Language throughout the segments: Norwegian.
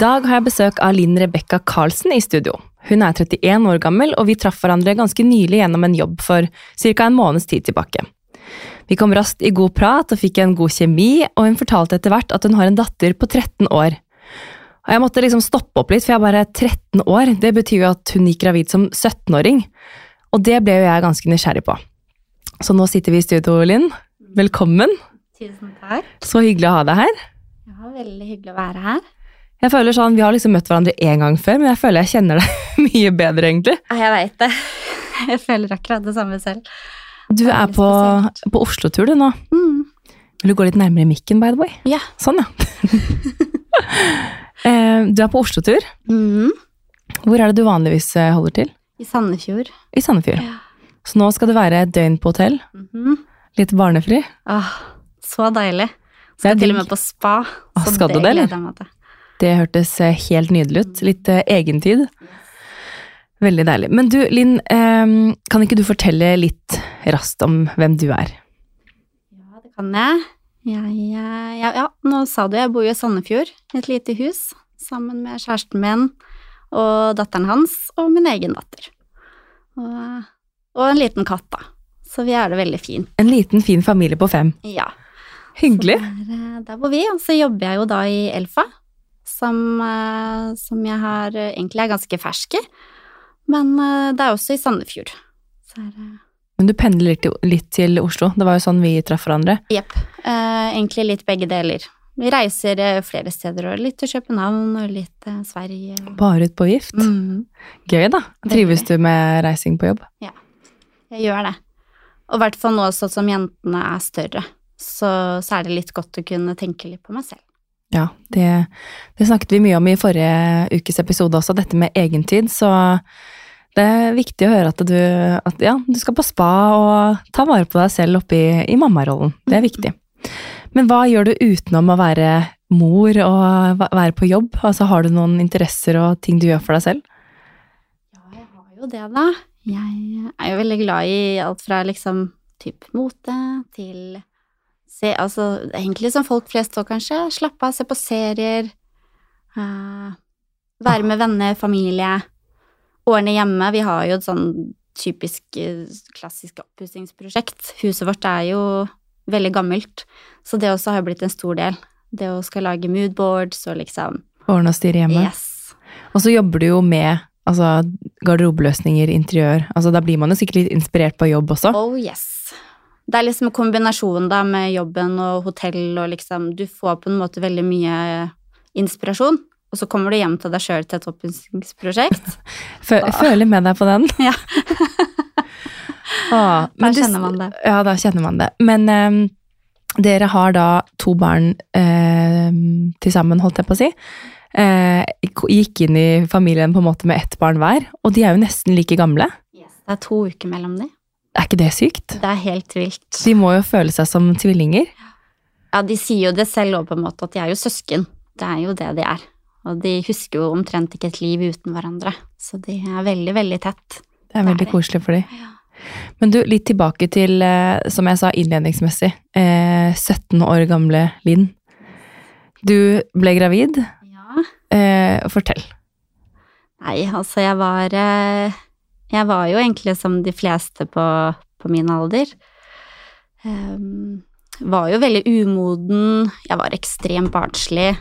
dag har jeg besøk av Linn Rebekka Karlsen i studio. Hun er 31 år gammel, og vi traff hverandre ganske nylig gjennom en jobb for ca. en måneds tid tilbake. Vi kom raskt i god prat og fikk en god kjemi, og hun fortalte etter hvert at hun har en datter på 13 år. Og jeg måtte liksom stoppe opp litt, for jeg er bare 13 år, det betyr jo at hun gikk gravid som 17-åring. Og det ble jo jeg ganske nysgjerrig på. Så nå sitter vi i studio, Linn. Velkommen. Tusen takk. Så hyggelig å ha deg her. Ja, veldig hyggelig å være her. Jeg føler sånn, Vi har liksom møtt hverandre én gang før, men jeg føler jeg kjenner deg mye bedre, egentlig. Jeg veit det. Jeg føler akkurat det samme selv. Du er er på, på Oslo-tur du nå. Mm. Vil du gå litt nærmere mikken, by the way? Ja. Sånn, ja. Eh, du er på Oslo-tur. Mm. Hvor er det du vanligvis eh, holder til? I Sandefjord. I Sandefjord. Ja. Så nå skal det være et døgn på hotell. Mhm. Litt barnefri. Åh, så deilig. Skal til og med på spa. Åh, skal skal du det, eller? Det hørtes eh, helt nydelig ut. Litt eh, egentid. Veldig deilig. Men du, Linn, eh, kan ikke du fortelle litt raskt om hvem du er? Ja, det kan jeg. Ja, ja, ja, ja, nå sa du jeg bor jo i Sandefjord, et lite hus, sammen med kjæresten min og datteren hans og min egen datter. Og, og en liten katt, da. Så vi er det veldig fint. En liten, fin familie på fem. Ja. Hyggelig. Der, eh, der bor vi, og så jobber jeg jo da i Elfa, som, eh, som jeg har eh, egentlig er ganske fersk i. Men eh, det er også i Sandefjord. Så er det Men du pendler litt, litt til Oslo. Det var jo sånn vi traff hverandre. Jepp. Eh, egentlig litt begge deler. Vi reiser flere steder, og litt til København og litt eh, Sverige. Bare ut på gift. Mm, Gøy, da. Trives du med reising på jobb? Ja, jeg gjør det. Og i hvert fall nå sånn som jentene er større, så, så er det litt godt å kunne tenke litt på meg selv. Ja, det, det snakket vi mye om i forrige ukes episode også, dette med egentid. Så det er viktig å høre at du, at, ja, du skal på spa og ta vare på deg selv oppe i, i mammarollen. Det er viktig. Men hva gjør du utenom å være mor og være på jobb? Altså, har du noen interesser og ting du gjør for deg selv? Ja, jeg har jo det, da. Jeg er jo veldig glad i alt fra liksom typ mote til se, altså egentlig som folk flest òg, kanskje. Slappe av, se på serier. Uh, være med venner, familie. Ordne hjemme. Vi har jo et sånn typisk eh, klassisk oppussingsprosjekt. Huset vårt er jo veldig gammelt, så det også har blitt en stor del. Det å skal lage moodboards og liksom Ordne og styre hjemme? Yes. Og så jobber du jo med altså, garderobeløsninger, interiør. Altså, da blir man jo sikkert litt inspirert på jobb også. Oh yes. Det er liksom kombinasjonen da med jobben og hotell og liksom Du får på en måte veldig mye inspirasjon, og så kommer du hjem til deg sjøl til et oppussingsprosjekt. Fø føler med deg på den. Ja. ah, Da men du- kjenner man det. Ja, da kjenner man det. Men um, dere har da to barn ehm, til sammen, holdt jeg på å si. Eh, gikk inn i familien på en måte med ett barn hver, og de er jo nesten like gamle. Det er to uker mellom de. Ikke det sykt? Det er helt vilt. De må jo føle seg som tvillinger. Ja, de sier jo det selv òg, på en måte, at de er jo søsken. Det er jo det de er. Og de husker jo omtrent ikke et liv uten hverandre. Så de er veldig, veldig tett. Det er Det er veldig det. koselig for dem. Ja. Men du, litt tilbake til, eh, som jeg sa innledningsmessig, eh, 17 år gamle Linn. Du ble gravid. ja. Eh, fortell. Nei, altså jeg var eh, Jeg var jo egentlig som de fleste på, på min alder. Um, var jo veldig umoden, jeg var ekstremt barnslig.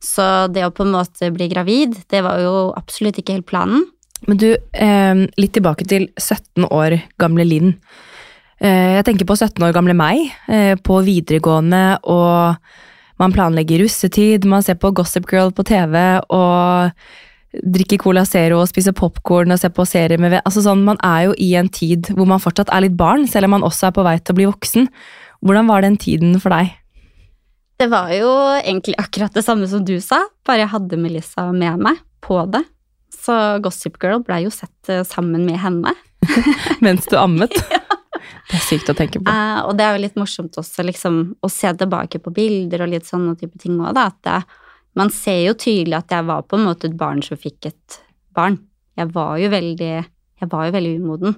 Så det å på en måte bli gravid, det var jo absolutt ikke helt planen. Men du, eh, litt tilbake til 17 år gamle Linn. Eh, jeg tenker på 17 år gamle meg, eh, på videregående, og man planlegger russetid, man ser på Gossip Girl på TV, og drikker Cola Zero og spiser popcorn og ser på serier med Altså sånn, Man er jo i en tid hvor man fortsatt er litt barn, selv om man også er på vei til å bli voksen. Hvordan var den tiden for deg? Det var jo egentlig akkurat det samme som du sa, bare jeg hadde Melissa med meg på det. Så Gossip Girl blei jo sett eh, sammen med henne. Mens du ammet? ja. Det er sykt å tenke på. Uh, og det er jo litt morsomt også, liksom, å se tilbake på bilder og litt sånne type ting òg, da. At det, man ser jo tydelig at jeg var på en måte et barn som fikk et barn. Jeg var jo veldig, jeg var jo veldig umoden.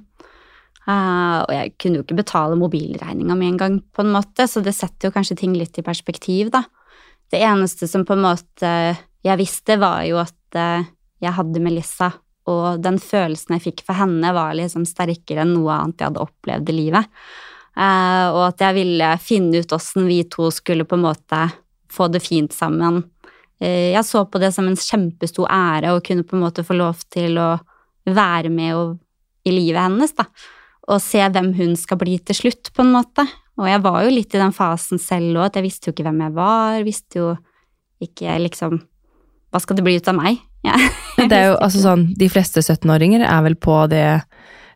Uh, og jeg kunne jo ikke betale mobilregninga mi engang, på en måte, så det setter jo kanskje ting litt i perspektiv, da. Det eneste som på en måte jeg visste, var jo at uh, jeg hadde Melissa, og den følelsen jeg fikk for henne, var liksom sterkere enn noe annet jeg hadde opplevd i livet. Uh, og at jeg ville finne ut åssen vi to skulle på en måte få det fint sammen. Eh, jeg så på det som en kjempestor ære å kunne på en måte få lov til å være med og, i livet hennes, da. Og se hvem hun skal bli til slutt, på en måte. Og jeg var jo litt i den fasen selv òg, at jeg visste jo ikke hvem jeg var, visste jo ikke liksom Hva skal det bli ut av meg? Ja. Det er jo altså sånn, De fleste 17-åringer er vel på det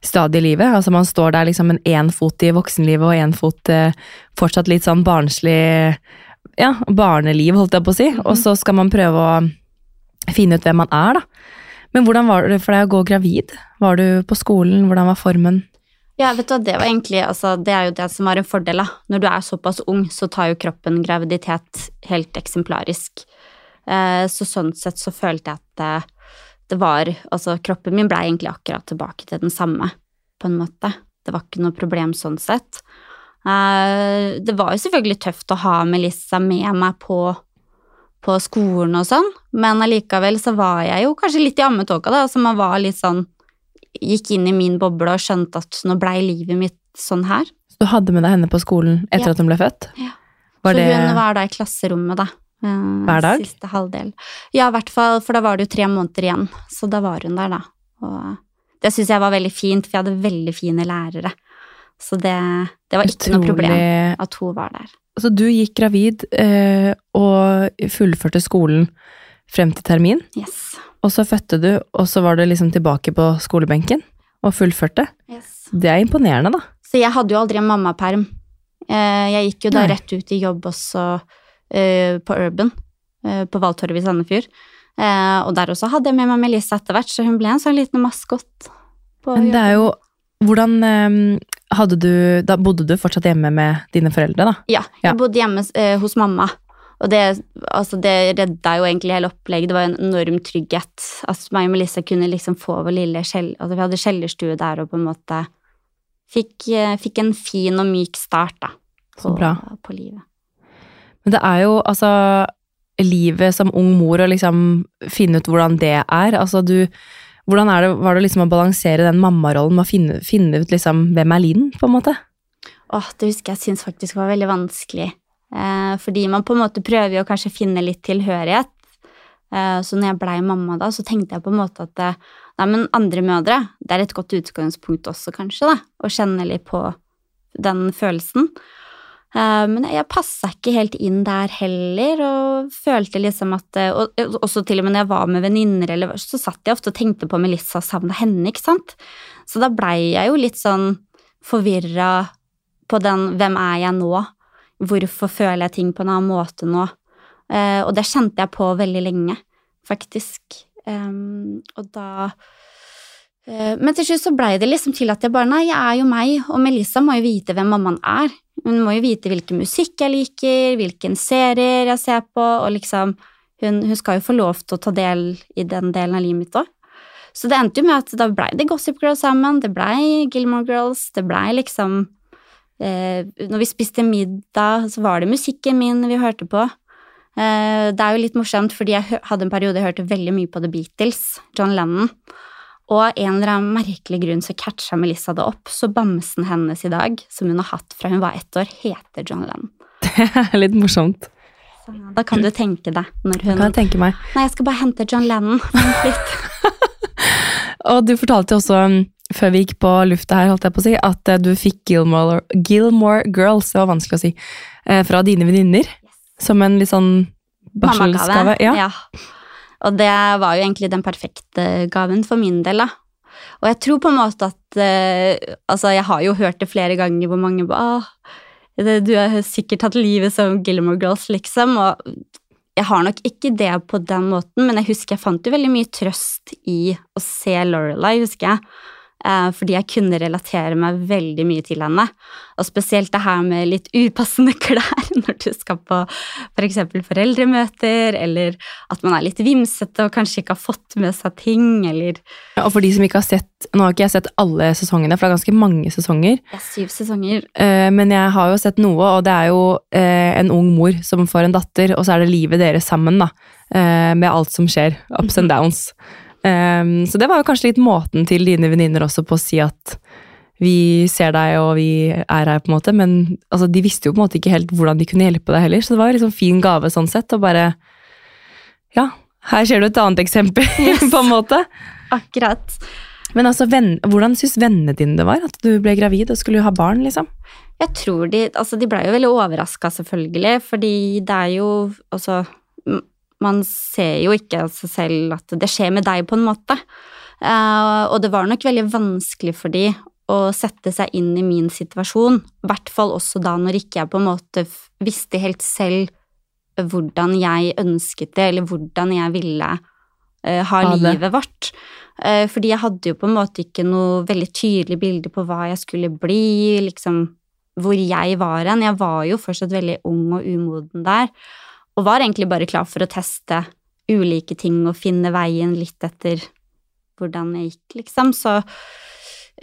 stadiet i livet. Altså Man står der liksom med én fot i voksenlivet og én fot eh, fortsatt litt sånn barnslig Ja, barneliv, holdt jeg på å si. Og så skal man prøve å finne ut hvem man er, da. Men hvordan var det for deg å gå gravid? Var du på skolen? Hvordan var formen? Ja, vet du hva, det var egentlig altså, Det er jo det som var en fordel, da. Når du er såpass ung, så tar jo kroppen graviditet helt eksemplarisk. Eh, så sånn sett så følte jeg at det, det var Altså, kroppen min blei egentlig akkurat tilbake til den samme, på en måte. Det var ikke noe problem sånn sett. Eh, det var jo selvfølgelig tøft å ha Melissa med meg på, på skolen og sånn, men allikevel så var jeg jo kanskje litt i ammetåka, da. Så man var litt sånn Gikk inn i min boble og skjønte at nå blei livet mitt sånn her. Så du hadde med deg henne på skolen etter Ja. at hun ble født? Ja. Var så det hun var da i klasserommet, da. eh, Hver dag? Siste halvdel. Ja, i hvert fall, for da var det jo tre måneder igjen. Så da var hun der, da. Og det syns jeg var veldig fint, for jeg hadde veldig fine lærere. Så det, det var ikke noe problem at hun var der. Så du gikk gravid eh, og fullførte skolen frem til termin, Yes. og så fødte du, og så var du liksom tilbake på skolebenken og fullførte. yes. Det er imponerende, da. Så jeg hadde jo aldri en mammaperm. Eh, Jeg gikk jo da Nei. rett ut i jobb også eh, på Urban, eh, på Valtorvet i Sandefjord. Eh, Og der også hadde jeg med meg Melissa etter hvert, så hun ble en sånn liten maskot. Men det er jo Hvordan eh, du Da bodde du fortsatt hjemme med dine foreldre, da? Ja, Ja. jeg bodde hjemme eh, hos mamma. Og det, altså det redda jo egentlig hele opplegget. Det var en enorm trygghet. At meg og Melissa kunne liksom få vår lille kjell... Altså vi hadde kjellerstue der og på en måte fikk, eh, fikk en fin og myk start, da. Så bra. på livet. Men det er jo altså livet som ung mor å liksom finne ut hvordan det er. Altså du Hvordan det, var det liksom å balansere den mammarollen med å finne, finne ut liksom hvem er Linn, på en måte? Åh, det husker jeg syns faktisk var veldig vanskelig. Eh, fordi man på en måte prøver jo kanskje å finne litt tilhørighet. Eh, så når jeg blei mamma da, så tenkte jeg på en måte at eh, nei, men andre mødre, det er et godt utgangspunkt også, kanskje, da. Å kjenne litt på den følelsen. Eh, men jeg passa ikke helt inn der heller, og følte liksom at eh, Og og også til og med når jeg var med venninner, så satt jeg ofte og tenkte på Melissa og savna henne, ikke sant. Så da blei jeg jo litt sånn forvirra på den 'hvem er jeg nå'? Hvorfor føler jeg ting på en annen måte nå? Eh, og det kjente jeg på veldig lenge, faktisk. Og da eh, Men til slutt så blei det liksom til at jeg bare Nei, jeg er jo meg, og Melissa må jo vite hvem mammaen er. Hun må jo vite hvilken musikk jeg liker, hvilken serier jeg ser på, og liksom Hun, hun skal jo få lov til å ta del i den delen av livet mitt òg. Så det endte jo med at da blei det Gossip Girls sammen, det blei Gilmore Girls, det blei liksom eh, Når vi spiste middag, så var det musikken min vi hørte på. Eh, det er jo litt morsomt, fordi jeg hadde en periode jeg hørte veldig mye på The Beatles, John Lennon. Og av en eller annen merkelig grunn så catcha Melissa det opp, så bamsen hennes i dag, som hun har hatt fra hun var ett år, heter John Lennon. Det er litt morsomt. Så da kan du tenke deg når hun Kan jeg tenke meg. Nei, jeg skal bare hente John Lennon. Og du fortalte jo også, um, før vi gikk på lufta her, holdt jeg på å si, at eh, du fikk Gilmore, Gilmore Girls, det var vanskelig å si, eh, fra dine venninner. Som en litt sånn barselsgave. Ja. ja. Og det var jo egentlig den perfekte gaven for min del, da. Og jeg tror på en måte at eh, Altså, jeg har jo hørt det flere ganger hvor mange bare Du har sikkert hatt livet som Gilmore Girls, liksom. Og jeg har nok ikke det på den måten, men jeg husker jeg fant jo veldig mye trøst i å se Lorelei, husker jeg. Eh, fordi jeg kunne relatere meg veldig mye til henne. Og spesielt det her med litt upassende klær når du skal på f.eks. For foreldremøter, eller at man er litt vimsete og kanskje ikke har fått med seg ting, eller Ja, og for de som ikke har sett Nå har ikke jeg sett alle sesongene, for det er ganske mange sesonger. Det er syv sesonger. Eh, Men jeg har jo sett noe, og det er jo eh, en ung mor som får en datter, og så er det livet deres sammen, da. Med alt som skjer. Ups and downs. Eh, Så det var jo kanskje litt måten til dine venninner også på å si at vi ser deg og vi er her, på en måte. Men altså, de visste jo på en måte ikke helt hvordan de kunne hjelpe deg heller, så det var jo liksom fin gave sånn sett. Og bare Ja, her ser du et annet eksempel, på en måte. Akkurat. Men altså, venn, hvordan syns vennene dine det var at du ble gravid og skulle ha barn, liksom? Jeg tror de Altså, de blei jo veldig overraska, selvfølgelig, fordi det er jo Altså, man ser jo ikke seg selv at det skjer med deg, på en måte. Eh, og det var nok veldig vanskelig for de å sette seg inn i min situasjon. I hvert fall også da når ikke jeg på en måte visste helt selv hvordan jeg ønsket det, eller hvordan jeg ville eh, ha Ha livet vårt. Eh, fordi jeg hadde jo på en måte ikke noe veldig tydelig bilde på hva jeg skulle bli, liksom hvor jeg var hen. Jeg var jo fortsatt veldig ung og umoden der, og var egentlig bare klar for å teste ulike ting og finne veien litt etter hvordan jeg gikk, liksom. Så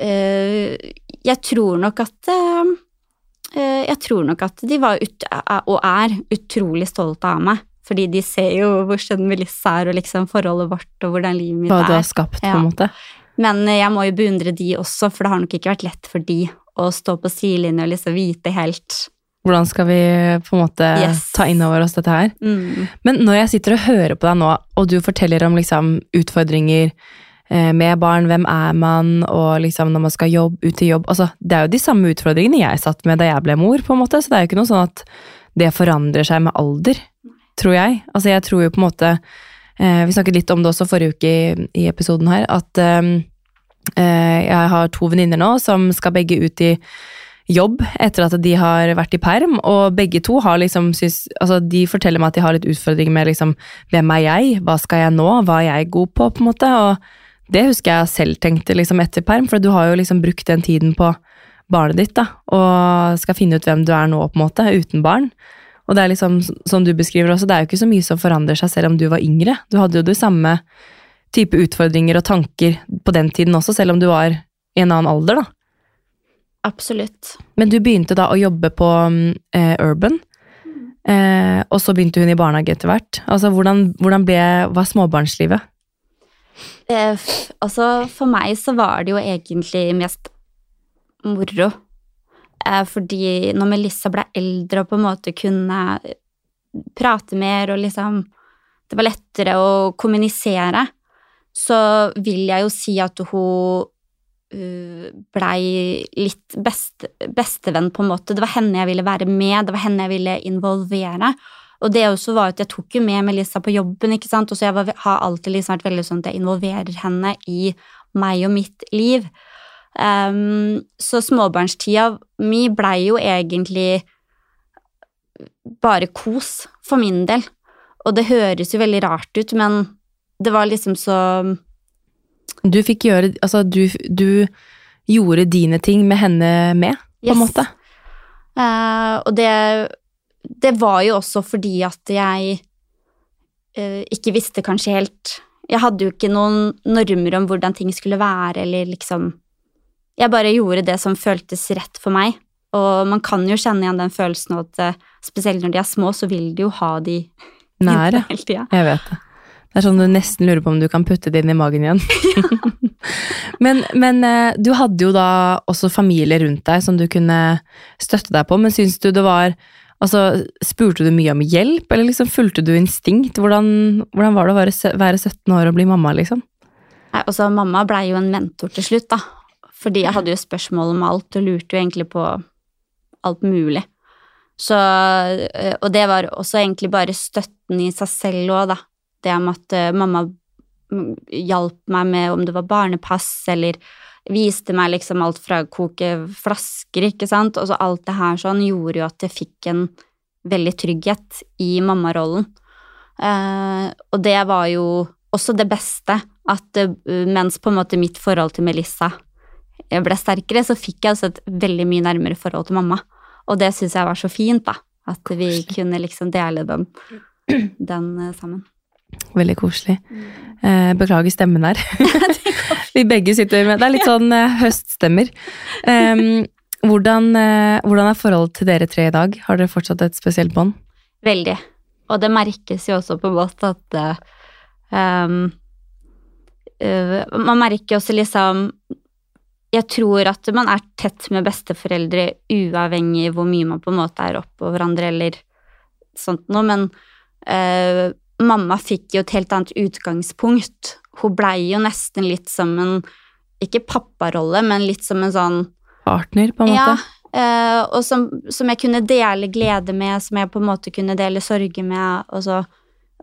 øh, jeg tror nok at eh, Jeg tror nok at de var ut, og er utrolig stolte av meg. Fordi de ser jo hvor skjønn Melissa er, og liksom forholdet vårt, og hvordan livet mitt er. Hva du har skapt, på en måte. Men jeg må jo beundre de også, for det har nok ikke vært lett for de å stå på sidelinjen og liksom vite helt Hvordan skal vi på en måte Yes. ta inn over oss dette her? mm, Men når jeg sitter og hører på deg nå, og du forteller om liksom utfordringer eh, med barn, hvem er man, og liksom når man skal jobb, ut til jobb altså, Det er jo de samme utfordringene jeg satt med da jeg ble mor, på en måte, så det er jo ikke noe sånn at det forandrer seg med alder, tror jeg. Altså, jeg tror jo på en måte eh, Vi snakket litt om det også forrige uke i, i episoden her, at eh, eh, jeg har to venninner nå som skal begge ut i jobb etter at de har vært i perm, og begge to har liksom syns, altså de forteller meg at de har litt utfordringer med liksom hvem er jeg, hva skal jeg nå, hva er jeg god på, på en måte, og det husker jeg selv tenkte liksom etter perm, for du har jo liksom brukt den tiden på barnet ditt da, og skal finne ut hvem du er nå på en måte, uten barn. Og det er liksom, som du beskriver også, det er jo ikke så mye som forandrer seg selv om du var yngre. Du hadde jo det samme type utfordringer og tanker på den tiden også, selv om du var i en annen alder da. Absolutt. Men du begynte da å jobbe på mm, eh, Urban, eh, og så begynte hun i barnehage etter hvert. Altså, hvordan, hvordan ble, var småbarnslivet? Eh, altså, for meg så var det jo egentlig mest moro. Eh, fordi når Melissa ble eldre og på en måte kunne prate mer og liksom Det var lettere å kommunisere, så vil jeg jo si at hun blei litt best, bestevenn, på en måte. Det var henne jeg ville være med, det var henne jeg ville involvere. Og det også var at jeg tok jo med Melissa på jobben, ikke sant, og så jeg var, har alltid liksom vært veldig sånn at jeg involverer henne i meg og mitt liv. Um, så småbarnstida mi blei jo egentlig bare kos for min del. Og det høres jo veldig rart ut, men det var liksom så Du fikk gjøre, altså du, du gjorde dine ting med henne med, på en måte. Uh, og det, det var jo også fordi at jeg uh, ikke visste kanskje helt Jeg hadde jo ikke noen normer om hvordan ting skulle være, eller liksom Jeg bare gjorde det som føltes rett for meg. Og man kan jo kjenne igjen den følelsen at uh, spesielt når de er små, så vil de jo ha de Nære. hele tida. Jeg vet det. Det er sånn du nesten lurer på om du kan putte det inn i magen igjen. men, men eh, du hadde jo da også familie rundt deg som du kunne støtte deg på, men syns du det var Altså, Spurte du mye om hjelp, eller liksom fulgte du instinkt? Hvordan, hvordan var det å være, være 17 år og bli mamma, liksom? Nei, altså, mamma blei jo en mentor til slutt, da. Fordi jeg hadde jo spørsmål om alt, og lurte jo egentlig på alt mulig. Så, øh, og det var også egentlig bare støtten i seg selv òg, da. Det om at øh, mamma mm, hjalp meg med om det var barnepass, eller viste meg liksom alt fra å koke flasker, ikke sant. Og så alt det her sånn gjorde jo at jeg fikk en veldig trygghet i mammarollen. Eh, og det var jo også det beste, at eh, mens på en måte mitt forhold til Melissa jeg ble sterkere, så fikk jeg altså et veldig mye nærmere forhold til mamma. Og det syns jeg var så fint, da. At vi kunne liksom dele den, den eh, sammen. Veldig koselig. Eh, beklager stemmen der. Vi begge sitter med Det er litt sånn eh, høststemmer. Em, hvordan, eh, hvordan er forholdet til dere tre i dag? Har dere fortsatt et spesielt bånd? Veldig. Og det merkes jo også på måte at uh, eh, Man merker også liksom Jeg tror at man er tett med besteforeldre uavhengig hvor mye man på en måte er oppå hverandre eller sånt noe, men eh, mamma fikk jo et helt annet utgangspunkt. Hun blei jo nesten litt som en ikke papparolle, men litt som en sånn Partner, på en måte? Ja. og som, som jeg kunne dele glede med, som jeg på en måte kunne dele sorger med, og, så,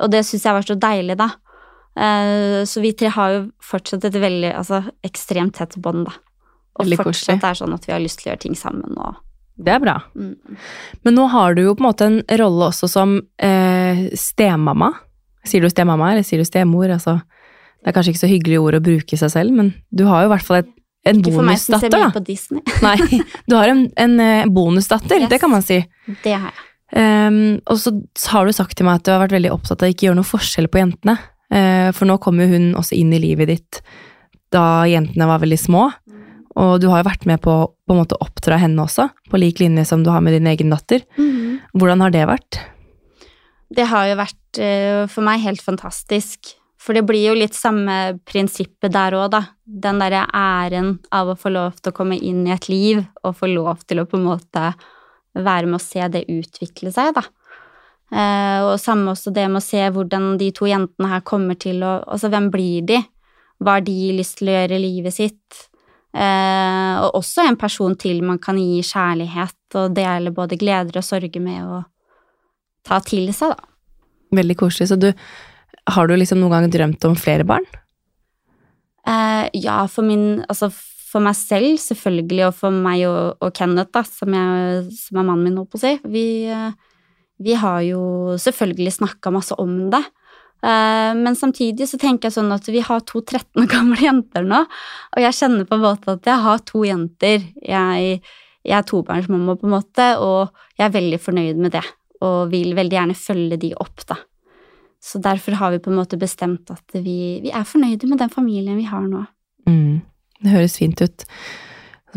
og det syns jeg var så deilig, da. Eh, så vi tre har jo fortsatt et veldig, altså ekstremt tett bånd, da. Og Veldig fortsatt koselig. er sånn at vi har lyst til å gjøre ting sammen og Det er bra. mm. Men nå har du jo på en måte en rolle også som eh, stemamma. Sier du stemamma, eller sier du stemor? Altså, det er kanskje ikke så hyggelig ord å bruke seg selv, men du har jo i hvert fall et, en Ikke for meg som ser bonusdatter, mye da. på Disney. Nei, du har en, en eh, bonusdatter, Yes. det kan man si. Det har jeg. Um, og så har du sagt til meg at du har vært veldig opptatt av ikke gjøre noe forskjell på jentene. Uh, for nå kom jo hun også inn i livet ditt da jentene var veldig små. Og du har jo vært med på å oppdra henne også, på lik linje som du har med din egen datter. Mhm. Hvordan har det vært? Det har jo vært eh, for meg helt fantastisk. For det blir jo litt samme prinsippet der òg, da. Den derre æren av å få lov til å komme inn i et liv, og få lov til å på en måte være med å se det utvikle seg, da. Eh, og samme også det med å se hvordan de to jentene her kommer til å Altså, hvem blir de? Hva har de lyst til å gjøre i livet sitt? Eh, og også en person til man kan gi kjærlighet og dele både gleder og sorger med, og ta til seg, da. Veldig koselig. Så du, har du liksom noen gang drømt om flere barn? Eh, ja, for min Altså for meg selv, selvfølgelig, og for meg og, og Kenneth, da, som, jeg, som er mannen min, holdt på å si. Vi, eh, vi har jo selvfølgelig snakka masse om det. Eh, men samtidig så tenker jeg sånn at vi har to 13 år gamle jenter nå, og jeg kjenner på en måte at jeg har to jenter. Jeg, jeg er tobarnsmamma, på en måte, og jeg er veldig fornøyd med det. Og vil veldig gjerne følge de opp, da. Så derfor har vi på en måte bestemt at vi, vi er fornøyde med den familien vi har nå. Mm, det høres fint ut.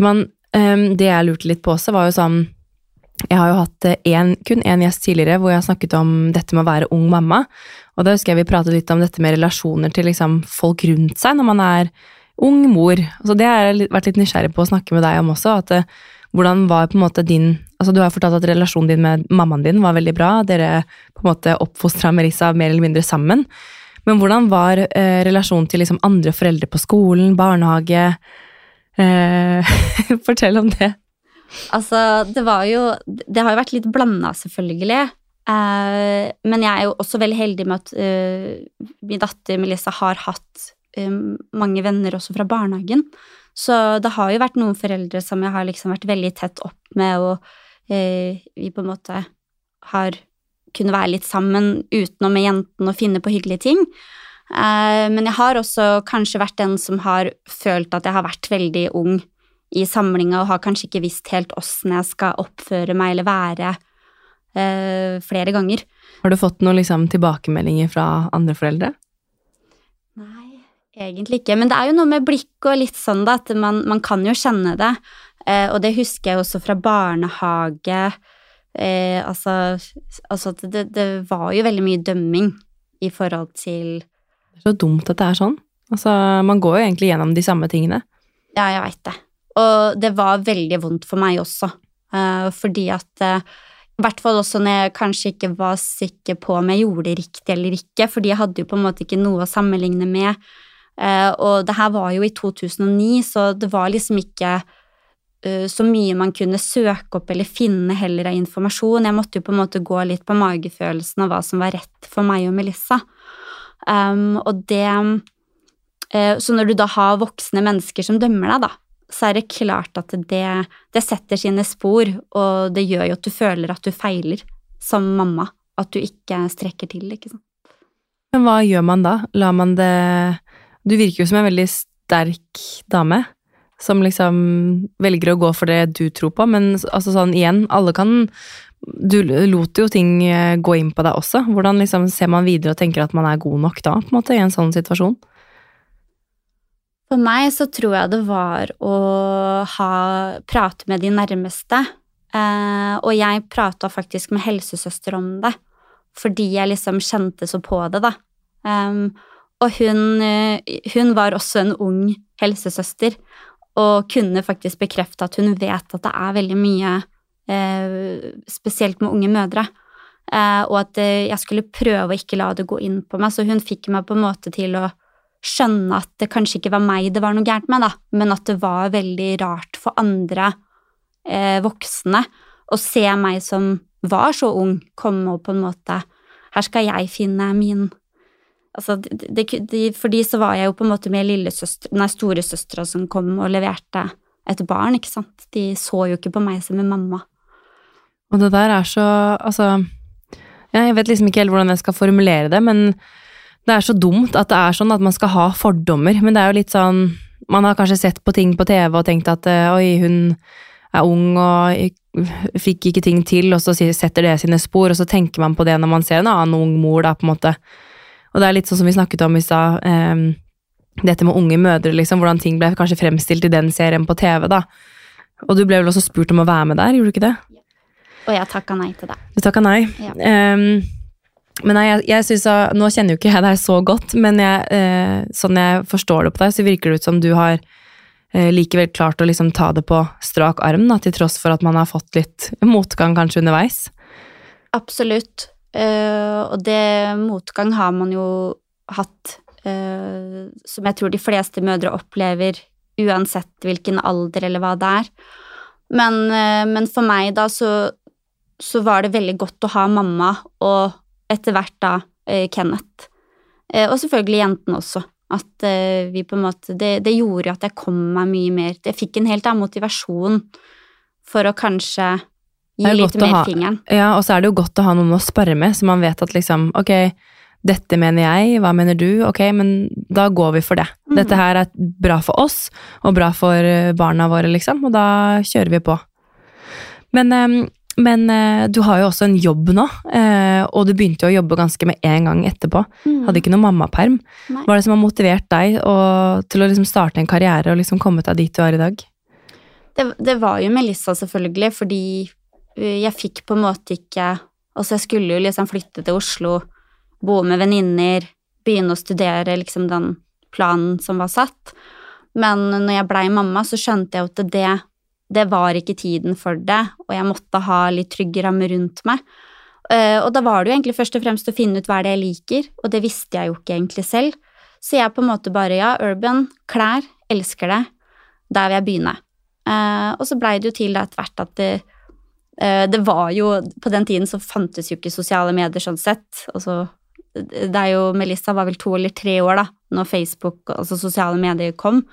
Men ehm, det jeg lurte litt på også, var jo sånn Jeg har jo hatt eh, en, kun én gjest tidligere hvor jeg har snakket om dette med å være ung mamma. Og da husker jeg vi pratet litt om dette med relasjoner til liksom folk rundt seg når man er ung mor. Så det har jeg vært litt nysgjerrig på å snakke med deg om også. at eh, hvordan var på en måte din altså Du har fortalt at relasjonen din med mammaen din var veldig bra. Dere på en måte oppfostra Merissa mer eller mindre sammen. Men hvordan var eh, relasjonen til liksom andre foreldre på skolen, barnehage? Eh, fortell om det. Altså, det var jo Det har jo vært litt blanda, selvfølgelig. Eh, men jeg er jo også veldig heldig med at eh, min datter Melissa har hatt eh, mange venner også fra barnehagen. Så det har jo vært noen foreldre som jeg har liksom vært veldig tett opp med, og vi på en måte har kunnet være litt sammen utenom med jentene og finne på hyggelige ting. Eh, men jeg har også kanskje vært den som har følt at jeg har vært veldig ung i samlinga og har kanskje ikke visst helt åssen jeg skal oppføre meg eller være eh, flere ganger. Har du fått noen liksom, tilbakemeldinger fra andre foreldre? Nei, egentlig ikke. Men det er jo noe med blikk og litt sånn, da, at man, man kan jo kjenne det. Eh, og det husker jeg også fra barnehage. Eh, altså, altså det, det var jo veldig mye dømming i forhold til Det er så dumt at det er sånn. Altså, man går jo egentlig gjennom de samme tingene. Ja, jeg veit det. Og det var veldig vondt for meg også, eh, fordi at eh, I hvert fall også når jeg kanskje ikke var sikker på om jeg gjorde det riktig eller ikke, fordi jeg hadde jo på en måte ikke noe å sammenligne med. Eh, og det her var jo i 2009, så det var liksom ikke så mye man kunne søke opp eller finne heller av informasjon. Jeg måtte jo på en måte gå litt på magefølelsen av hva som var rett for meg og Melissa. Um, og det uh, Så når du da har voksne mennesker som dømmer deg, da, så er det klart at det, det setter sine spor, og det gjør jo at du føler at du feiler som mamma. At du ikke strekker til, ikke sant. Men hva gjør man da? Lar man det Du virker jo som en veldig sterk dame. Som liksom velger å gå for det du tror på, men altså sånn igjen, alle kan Du lot jo ting eh, gå inn på deg også. Hvordan liksom ser man videre og tenker at man er god nok da, på en måte, i en sånn situasjon? For meg så tror jeg det var å ha prate med de nærmeste. Eh, og jeg prata faktisk med helsesøster om det, fordi jeg liksom kjente så på det, da. Um, og hun, eh, hun, var også en ung helsesøster, og kunne faktisk bekrefte at hun vet at det er veldig mye eh, spesielt med unge mødre. Eh, og at eh, jeg skulle prøve å ikke la det gå inn på meg. Så hun fikk meg på en måte til å skjønne at det kanskje ikke var meg det var noe gærent med, da, men at det var veldig rart for andre eh, voksne å se meg som var så ung, komme og på en måte Her skal jeg finne min Altså, det, det, for de så var jeg jo på en måte med lillesøster, storesøstera som kom og leverte et barn, ikke sant. De så jo ikke på meg som en mamma. Og det der er så Altså, jeg vet liksom ikke helt hvordan jeg skal formulere det, men det er så dumt at det er sånn at man skal ha fordommer. Men det er jo litt sånn Man har kanskje sett på ting på TV og tenkt at eh, oi, hun er ung og fikk ikke ting til, og så setter det sine spor, og så tenker man på det når man ser en annen ung mor, da, på en måte. Og det er litt sånn som vi snakket om i stad, eh, dette med unge mødre, liksom, hvordan ting ble kanskje fremstilt i den serien på TV, da. Og du ble vel også spurt om å være med der, gjorde du ikke det? Og jeg takka nei til det. Du takka nei? Ja. Um, men nei, jeg, jeg synes, Nå kjenner jo ikke jeg deg så godt, men jeg, eh, sånn jeg forstår det på deg, så virker det ut som du har eh, likevel klart å liksom ta det på strak arm, da, til tross for at man har fått litt motgang kanskje underveis. Absolutt. Uh, og det motgang har man jo hatt, uh, som jeg tror de fleste mødre opplever, uansett hvilken alder eller hva det er. Men, uh, men for meg, da, så, så, var det veldig godt å ha mamma, og etter hvert da Kenneth. og selvfølgelig jentene også. At vi på en måte det, det gjorde at jeg kom meg mye mer Jeg fikk en helt annen motivasjon for å kanskje Gi litt mer ha, fingeren. Ja, og så er det jo godt å ha noen å spørre med, så man vet at liksom Ok, dette mener jeg, hva mener du? Ok, men da går vi for det. Mm. Dette her er bra for oss, og bra for eh, barna våre, liksom, og da kjører vi på. Men, men eh, du har jo også en jobb nå, eh, og du begynte jo å jobbe ganske med en gang etterpå. Mm. Hadde ikke noe mammaperm. Hva er det som har motivert deg til å liksom starte en karriere og liksom komme deg dit du er i dag? Det, det var jo Melissa, selvfølgelig, fordi jeg fikk på en måte ikke Altså, jeg skulle jo liksom flytte til Oslo, bo med venninner, begynne å studere liksom den planen som var satt. Men når jeg blei mamma, så skjønte jeg at det, det var ikke tiden for det, og jeg måtte ha litt trygge rammer rundt meg. Eh, og da var det jo egentlig først og fremst å finne ut hva det jeg liker, og det visste jeg jo ikke egentlig selv. Så jeg på en måte bare ja, urban, klær, elsker det, der vil jeg begynne. Eh, og så blei det jo til etter hvert at det, Eh, det var jo På den tiden så fantes jo ikke sosiale medier sånn sett. Altså, det er jo Melissa var vel to eller tre år da når Facebook, altså sosiale medier, kom.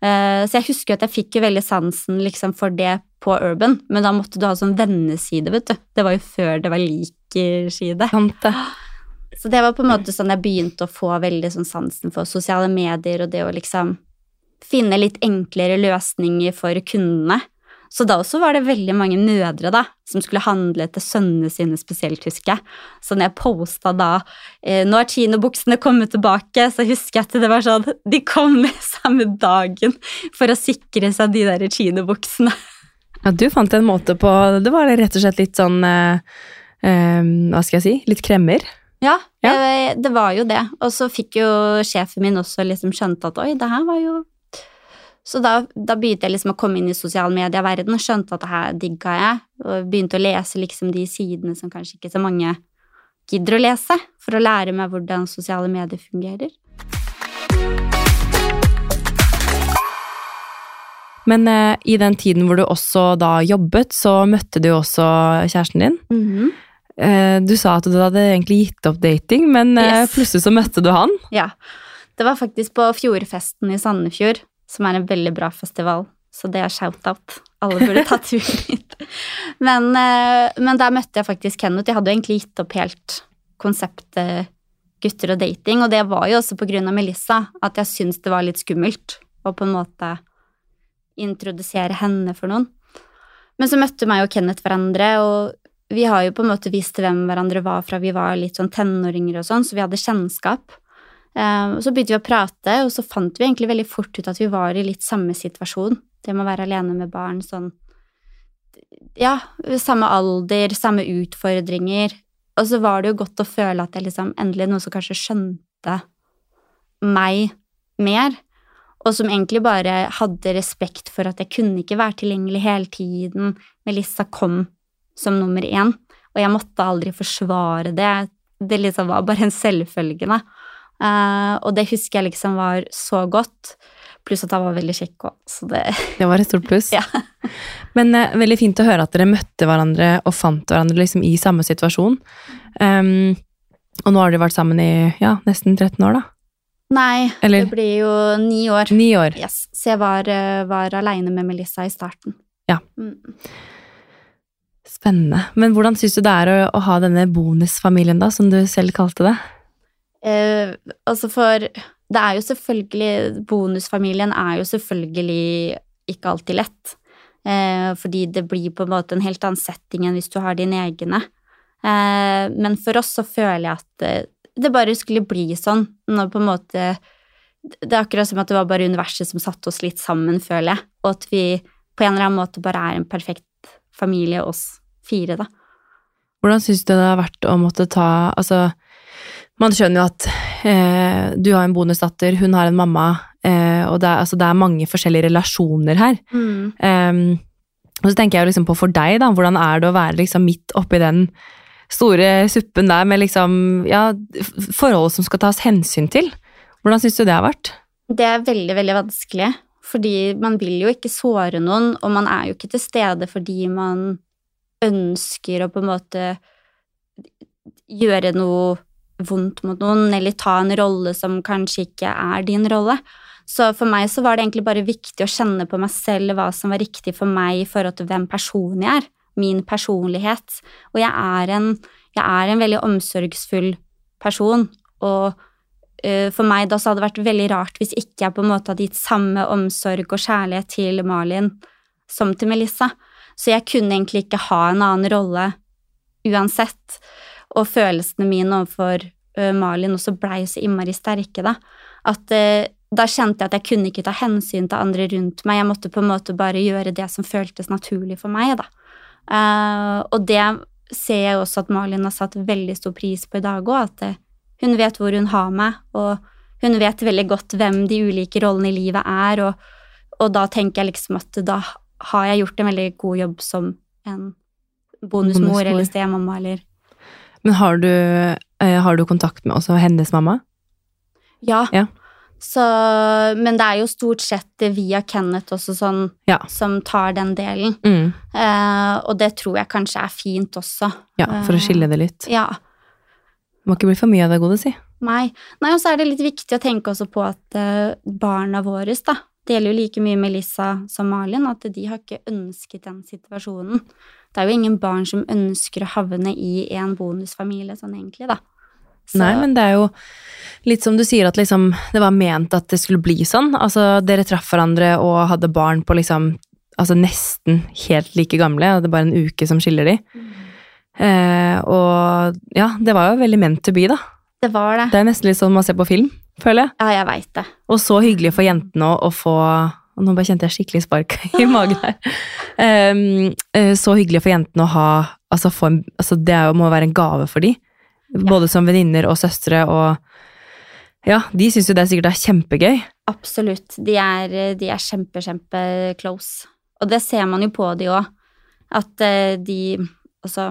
Eh, så jeg husker at jeg fikk jo veldig sansen liksom for det på Urban, men da måtte du ha sånn venneside, vet du. Det var jo før det var likerside. Så det var på en måte sånn jeg begynte å få veldig sånn sansen for sosiale medier og det å liksom finne litt enklere løsninger for kundene. Så da også var det veldig mange mødre da, som skulle handle til sønnene sine spesielt, husker jeg. Så når jeg posta da eh, 'Nå er kinobuksene kommet tilbake', så husker jeg at det var sånn De kom med samme dagen for å sikre seg de der kinobuksene. Ja, du fant en måte på Det var rett og slett litt sånn eh, eh, Hva skal jeg si? Litt kremmer? Ja, ja. Det, det, var jo det. Og så fikk jo sjefen min også liksom skjønt at oi, det her var jo så da, da, begynte jeg liksom å komme inn i sosial medieverden og skjønte at det her digga jeg, og begynte å lese liksom de sidene som kanskje ikke så mange gidder å lese, for å lære meg hvordan sosiale medier fungerer. Men eh, i den tiden hvor du også da jobbet, så møtte du også kjæresten din. Mm -hmm. eh, du sa at du hadde egentlig gitt opp dating, men eh, plutselig så møtte du han. Ja. Det var faktisk på Fjordfesten i Sandefjord som er en veldig bra festival. Så det er shout-out. Alle burde ta turen dit. Men, eh, men, der møtte jeg faktisk Kenneth. Jeg hadde jo egentlig gitt opp helt konseptet gutter og dating, og det var jo også på grunn av Melissa, at jeg syntes det var litt skummelt å på en måte introdusere henne for noen. Men så møtte meg og Kenneth hverandre, og vi har jo på en måte visst hvem hverandre var fra vi var litt sånn tenåringer og sånn, så vi hadde kjennskap. Eh, så begynte vi å prate, og så fant vi egentlig veldig fort ut at vi var i litt samme situasjon. Det med å være alene med barn sånn Ja, samme alder, samme utfordringer. Og så var det jo godt å føle at jeg liksom endelig noen som kanskje skjønte meg mer. Og som egentlig bare hadde respekt for at jeg kunne ikke være tilgjengelig hele tiden. Melissa kom som nummer én, og jeg måtte aldri forsvare det. Det liksom var bare en selvfølge, da. Uh, og det husker jeg liksom var så godt. Pluss at han var veldig kjekk òg, så det Det var et stort pluss. Ja. Men uh, veldig fint å høre at dere møtte hverandre og fant hverandre liksom i samme situasjon. Um, og nå har dere vært sammen i ja, nesten 13 år, da. Nei, Eller- det blir jo ni år. Ni år. Yes. Så jeg var, uh, var aleine med Melissa i starten. Ja. Mm. Spennende. Men hvordan syns du det er å, å ha denne bonusfamilien, da, som du selv kalte det? Eh, altså for Det er jo selvfølgelig Bonusfamilien er jo selvfølgelig ikke alltid lett. Eh, fordi det blir på en måte en helt annen setting enn hvis du har dine egne. Eh, men for oss så føler jeg at eh, det bare skulle bli sånn. Når på en måte Det er akkurat som at det var bare universet som satte oss litt sammen, føler jeg. Og at vi på en eller annen måte bare er en perfekt familie, oss fire, da. Hvordan syns du det har vært å måtte ta Altså, man skjønner jo at eh, du har en bonusdatter, hun har en mamma, eh, og det er, altså, det er mange forskjellige relasjoner her. Um, og så tenker jeg jo liksom på for deg, da. Hvordan er det å være liksom midt oppi den store suppen der med liksom ja, forhold som skal tas hensyn til? Hvordan syns du det har vært? Det er veldig, veldig vanskelig, fordi man vil jo ikke såre noen, og man er jo ikke til stede fordi man ønsker å på en måte gjøre noe vondt mot noen, eller ta en rolle som kanskje ikke er din rolle. Så for meg så var det egentlig bare viktig å kjenne på meg selv hva som var riktig for meg i forhold til hvem personen jeg er, min personlighet. Og jeg er en, jeg er en veldig omsorgsfull person, og eh, for meg da så hadde det vært veldig rart hvis ikke jeg på en måte hadde gitt samme omsorg og kjærlighet til Malin som til Melissa. Så jeg kunne egentlig ikke ha en annen rolle uansett. Og følelsene mine overfor ø, Malin også blei så innmari sterke, da. At ø, da kjente jeg at jeg kunne ikke ta hensyn til andre rundt meg. Jeg måtte på en måte bare gjøre det som føltes naturlig for meg, da. Uh, og det ser jeg også at Malin har satt veldig stor pris på i dag òg, at eh, hun vet hvor hun har meg, og hun vet veldig godt hvem de ulike rollene i livet er, og, og da tenker jeg liksom at da har jeg gjort en veldig god jobb som en bonusmor Bonusmor. eller stemamma eller Men har du, eh, har du kontakt med også hennes mamma? Ja. Ja. Så, men det er jo stort sett via Kenneth også sånn Ja. som tar den delen. Mm. Eh, og det tror jeg kanskje er fint også. Ja, for å skille det litt. Ja. Må ikke bli for mye av det gode, si. Nei. Nei, og så er det litt viktig å tenke også på at eh, barna våre, da, det gjelder jo like mye Melissa som Malin, at de har ikke ønsket den situasjonen. Det er jo ingen barn som ønsker å havne i en bonusfamilie sånn egentlig, da. Så- Nei, men det er jo litt som du sier, at liksom det var ment at det skulle bli sånn. Altså, dere traff hverandre og hadde barn på liksom altså nesten helt like gamle, det er bare en uke som skiller de. Eh, og ja, det var jo veldig meant to be, da. Det var det. Det er nesten litt sånn man ser på film, føler jeg. Ja, jeg veit det. Og så hyggelig for jentene å få og Nå bare kjente jeg skikkelig spark i magen her. Um, så hyggelig for jentene å ha altså få en, altså Det er må være en gave for dem. Både som venninner og søstre og Ja, de syns jo det sikkert er kjempegøy. Absolutt. De er, de er kjempe, kjempe close. Og det ser man jo på de òg. At eh, de Altså,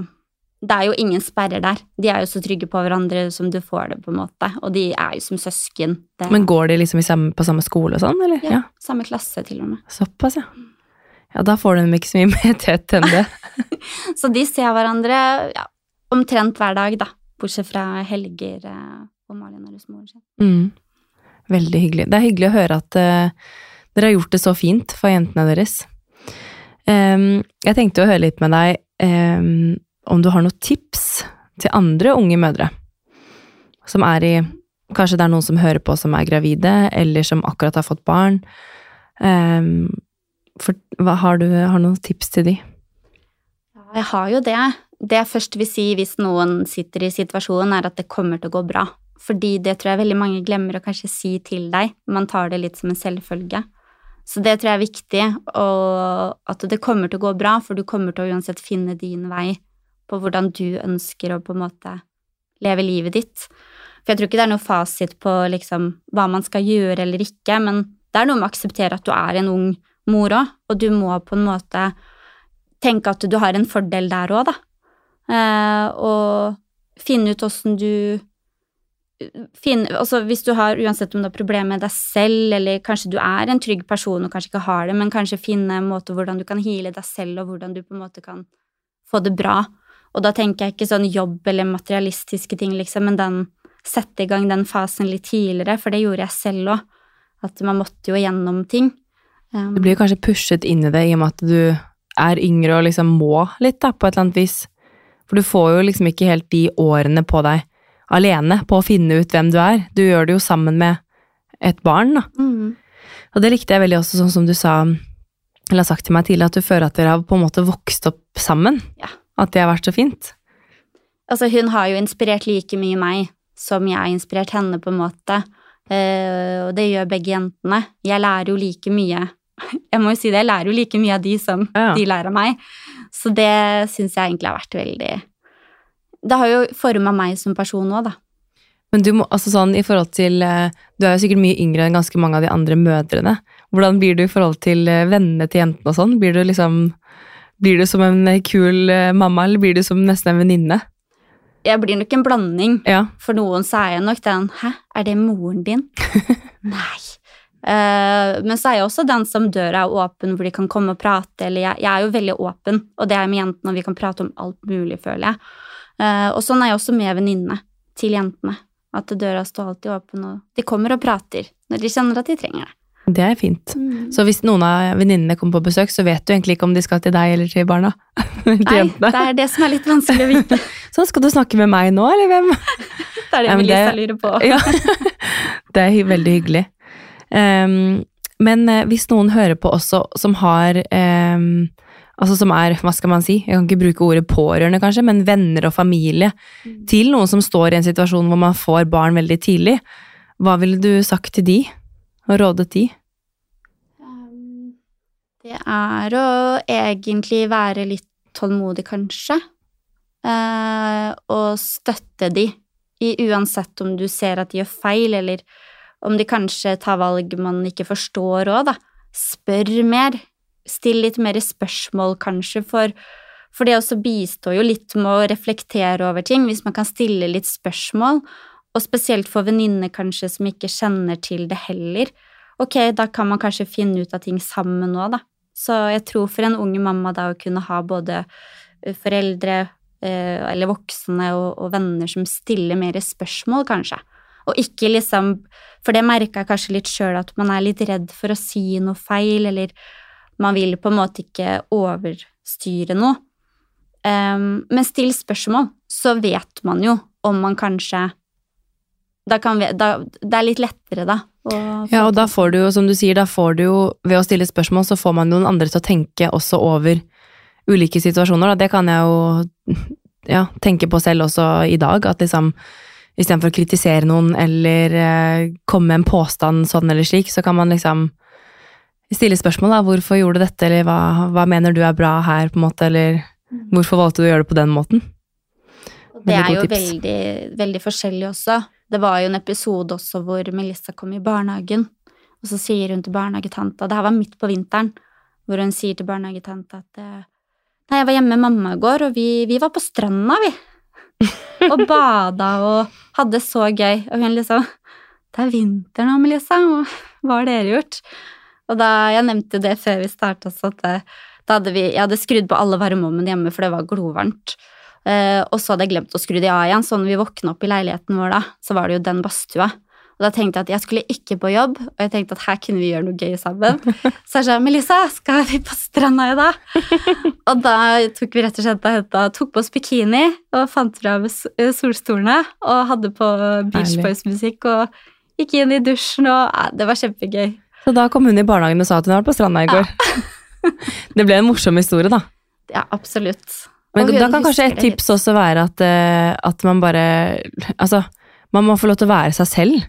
det er jo ingen sperrer der. De er jo så trygge på hverandre som du får det, på en måte. Og de er jo som søsken. Det, Men går de liksom samme, på samme skole og sånn, eller? ja, Samme klasse, til og med. Såpass, ja. Ja, da får de ikke så mye mer tett enn det. Så de ser hverandre ja, omtrent hver dag, da. Bortsett fra helger og hvor Malin og hos sin. Mm. Veldig hyggelig. Det er hyggelig å høre at uh, dere har gjort det så fint for jentene deres. Um, jeg tenkte å høre litt med deg em, om du har noen tips til andre unge mødre som er i Kanskje det er noen som hører på som er gravide, eller som akkurat har fått barn. Um, For, hva, har du har noen tips til de? Jeg har jo det. Det jeg først vil si hvis noen sitter i situasjonen, er at det kommer til å gå bra. Fordi det tror jeg veldig mange glemmer å kanskje si til deg. Man tar det litt som en selvfølge. Så det tror jeg er viktig, og at det kommer til å gå bra, for du kommer til å uansett finne din vei på hvordan du ønsker å på en måte leve livet ditt. For jeg tror ikke det er noe fasit på liksom hva man skal gjøre eller ikke, men det er noe med å akseptere at du er en ung mor òg, og du må på en måte tenke at du har en fordel der òg, da. Eh, og finne ut åssen du finne, altså Hvis du har, uansett om du har problemer med deg selv, eller kanskje du er en trygg person og kanskje ikke har det, men kanskje finne en måte hvordan du kan heale deg selv, og hvordan du på en måte kan få det bra. Og da tenker jeg ikke sånn jobb eller materialistiske ting, liksom, men den sette i gang den fasen litt tidligere, for det gjorde jeg selv òg. At man måtte jo gjennom ting. Um, du blir kanskje pushet inn i det i og med at du er yngre og liksom må litt, da, på et eller annet vis. For du får jo liksom ikke helt de årene på deg alene på å finne ut hvem du er. Du gjør det jo sammen med et barn, da. Mm. Og det likte jeg veldig også, sånn som du sa, eller har sagt til meg tidligere, at du føler at dere har på en måte vokst opp sammen. Ja. At det har vært så fint. Altså, hun har jo inspirert like mye meg som jeg har inspirert henne, på en måte. Uh, og det gjør begge jentene. Jeg lærer jo like mye Jeg må jo si det, jeg lærer jo like mye av de som ja. de lærer meg. Så det syns jeg egentlig har vært veldig det har jo forma meg som person òg, da. Men du må, altså sånn i forhold til eh, Du er jo sikkert mye yngre enn ganske mange av de andre mødrene. Hvordan blir du i forhold til eh, vennene til jentene og sånn? Blir du liksom Blir du som en eh, kul mamma, eller blir du som nesten en venninne? Jeg blir nok en blanding. Ja. For noen så er jeg nok den Hæ, er det moren din? Nei. Uh, men så er jeg også den som døra er åpen, hvor de kan komme og prate. Eller jeg, jeg er jo veldig åpen, og det er med jentene, og vi kan prate om alt mulig, føler jeg. Uh, og sånn er jeg også med venninnene til jentene. At døra står alltid åpen, og de kommer og prater når de kjenner at de trenger det. Det er fint. Mm. Så hvis noen av venninnene kommer på besøk, så vet du egentlig ikke om de skal til deg eller til barna? til Nei, jentene. det er det som er litt vanskelig å vite. sånn, skal du snakke med meg nå, eller hvem? det er det Melissa lurer på. ja, det er veldig hyggelig. Um, men uh, hvis noen hører på også, som har um, altså som er, hva skal man si, jeg kan ikke bruke ordet pårørende kanskje, men venner og familie mm. til noen som står i en situasjon hvor man får barn veldig tidlig. Hva ville du sagt til de, og rådet de? Um, det er å egentlig være litt tålmodig, kanskje. Uh, og støtte de, uansett om du ser at de gjør feil, eller om de kanskje tar valg man ikke forstår òg, da. Spør mer. Still litt mer spørsmål, kanskje, for, for det også bistår jo litt med å reflektere over ting, hvis man kan stille litt spørsmål, og spesielt for venninner kanskje som ikke kjenner til det heller. Ok, da kan man kanskje finne ut av ting sammen nå, da. Så jeg tror for en unge mamma da å kunne ha både eh, foreldre eh, eller voksne og, og venner som stiller mer spørsmål, kanskje. Og ikke liksom For det merka jeg kanskje litt sjøl, at man er litt redd for å si noe feil, eller man vil på en måte ikke overstyre noe. Um, men still spørsmål, så vet man jo om man kanskje vi, da, Det er litt lettere, da. ja, og da får du jo, som du sier, da får du jo Ved å stille spørsmål, så får man noen andre til å tenke også over ulike situasjoner, da. Det kan jeg jo ja, tenke på selv også i dag, at liksom istedenfor å kritisere noen eller eh, komme med en påstand sånn eller slik, så kan man liksom stille spørsmål, da. Hvorfor gjorde du dette, eller hva, hva, mener du er bra her, på en måte, eller mm. hvorfor valgte du å gjøre det på den måten? Det er jo veldig, veldig, forskjellig også. Det var jo en episode også hvor Melissa kom i barnehagen, og så sier hun til barnehagetanta Det her var midt på vinteren, hvor hun sier til barnehagetanta at eh, Nei, jeg var hjemme med mamma i går, og vi, vi var på stranda, vi. og bada og hadde så gøy. Og hun liksom Det er vinter nå, Melissa, hva har dere gjort? Og da, Jeg nevnte det før vi starta, så at det, da hadde vi, jeg hadde skrudd på alle varmeovnene hjemme, for det var glovarmt. Uh, og så hadde jeg glemt å skru de av igjen, så når vi våkna opp i leiligheten vår da, så var det jo den badstua. Og da tenkte jeg at jeg skulle ikke på jobb, og jeg tenkte at her kunne vi gjøre noe gøy sammen. Så jeg sa Melissa, skal vi på stranda i dag? og da tok vi rett og slett henta, tok på oss bikini og fant fra eh, solstolene og hadde på Beach Boys-musikk og gikk inn i dusjen, og ja, det var kjempegøy. Så da kom hun i barnehagen og sa at hun var på stranda i går. Ja. Det ble en morsom historie, da. Ja, absolutt. Men da kan kanskje et tips også være at, eh, at man bare Altså, man må få lov til å være seg selv.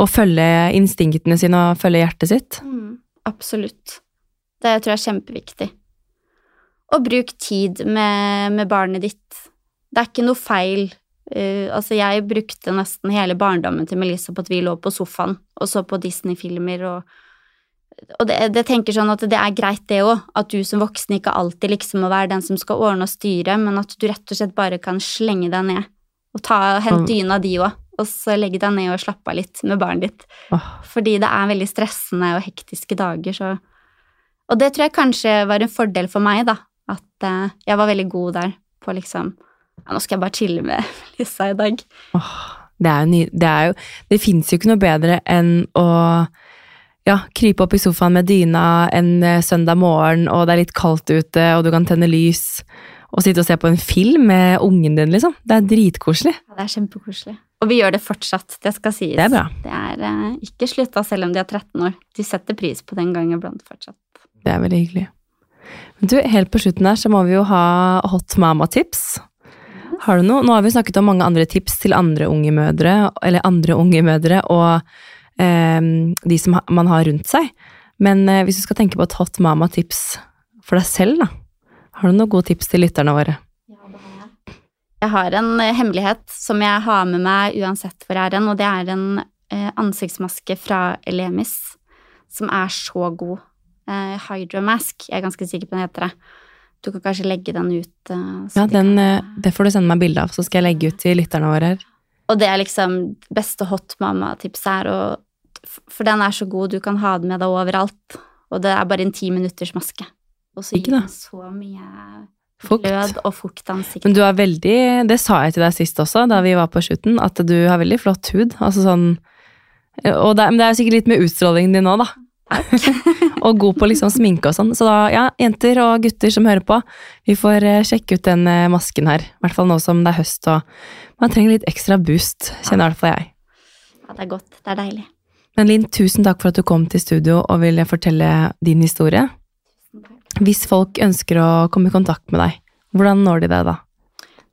Og følge instinktene sine og følge hjertet sitt. Mm, absolutt. Det tror jeg er kjempeviktig. Og bruk tid med, med barnet ditt. Det er ikke noe feil. Uh, altså, jeg brukte nesten hele barndommen til Melissa på at vi lå på sofaen og så på Disney-filmer og og det, det tenker sånn at det er greit, det òg. At du som voksen ikke alltid liksom må være den som skal ordne og styre, men at du rett og slett bare kan slenge deg ned. Og ta, hente Mm. dyna di òg, og så legge deg ned og slappe av litt med barnet ditt. Oh. Fordi det er veldig stressende og hektiske dager, så Og det tror jeg kanskje var en fordel for meg, da. At uh, jeg var veldig god der på liksom Ja, nå skal jeg bare chille med Lisa i dag. åh, det er jo ny... Det er jo Det fins jo ikke noe bedre enn å ja, krype opp i sofaen med dyna en eh, søndag morgen, og det er litt kaldt ute, og du kan tenne lys, og sitte og se på en film med ungen din, liksom. Det er dritkoselig. Ja, det er kjempekoselig. Og vi gjør det fortsatt, det skal sies. Det er bra. Det er uh, ikke slutta selv om de er 13 år. De setter pris på den gang iblant fortsatt. Det er veldig hyggelig. Men du, helt på slutten her så må vi jo ha hot mama-tips. Har du noe? Nå har vi snakket om mange andre tips til andre unge mødre, eller andre unge mødre, og de som man har rundt seg. Men eh, hvis du skal tenke på et hot mama-tips for deg selv, da. Har du noen gode tips til lytterne våre? Jeg har en eh, hemmelighet som jeg har med meg uansett hvor jeg er hen, og det er en eh, ansiktsmaske fra Elemis som er så god. Eh, Hydromask, jeg er ganske sikker på den heter det. Du kan kanskje legge den ut. Ja, de den, det får du sende meg bilde av, så skal jeg legge ut til lytterne våre her. Og det er liksom beste hot mamma-tipset her, og, for den er så god, du kan ha den med deg overalt. Og det er bare en ti minutters maske. Og så gir den så mye Fukt. glød og fukt ansikt. Men du er veldig, det sa jeg til deg sist også, da vi var på shooten, at du har veldig flott hud. Altså sånn Og det, men det er jo sikkert litt med utstrålingen din nå, da. Og god på liksom sminke og sånn. Så da, ja, jenter og gutter som hører på, vi får eh, sjekke ut den eh, masken her. I hvert fall nå som det er høst og man trenger litt ekstra boost, kjenner i hvert fall jeg. Ja, det er godt. Det er deilig. Men Linn, tusen takk for at du kom til studio og ville fortelle din historie. Hvis folk ønsker å komme i kontakt med deg, hvordan når de deg da?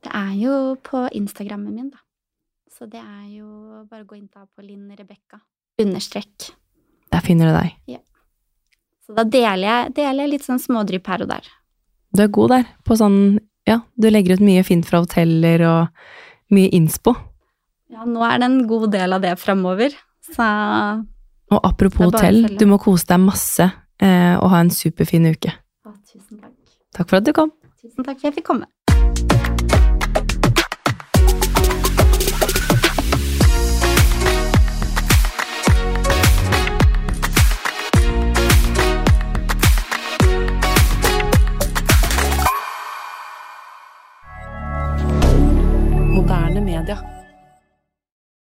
Det er jo på Instagrammen min, da. Så det er jo bare å gå inn da på Linn Rebekka understrek. Der finner du deg. Så da deler jeg, deler jeg litt sånn smådrypp her og der. Du er god der på sånn Ja, du legger ut mye fint fra hoteller og mye innspo. Ja, nå er det en god del av det framover. Så Og apropos hotell, du må kose deg masse eh, og ha en superfin uke. å, tusen takk. Takk for at du kom. Tusen takk for at jeg fikk komme. Canada.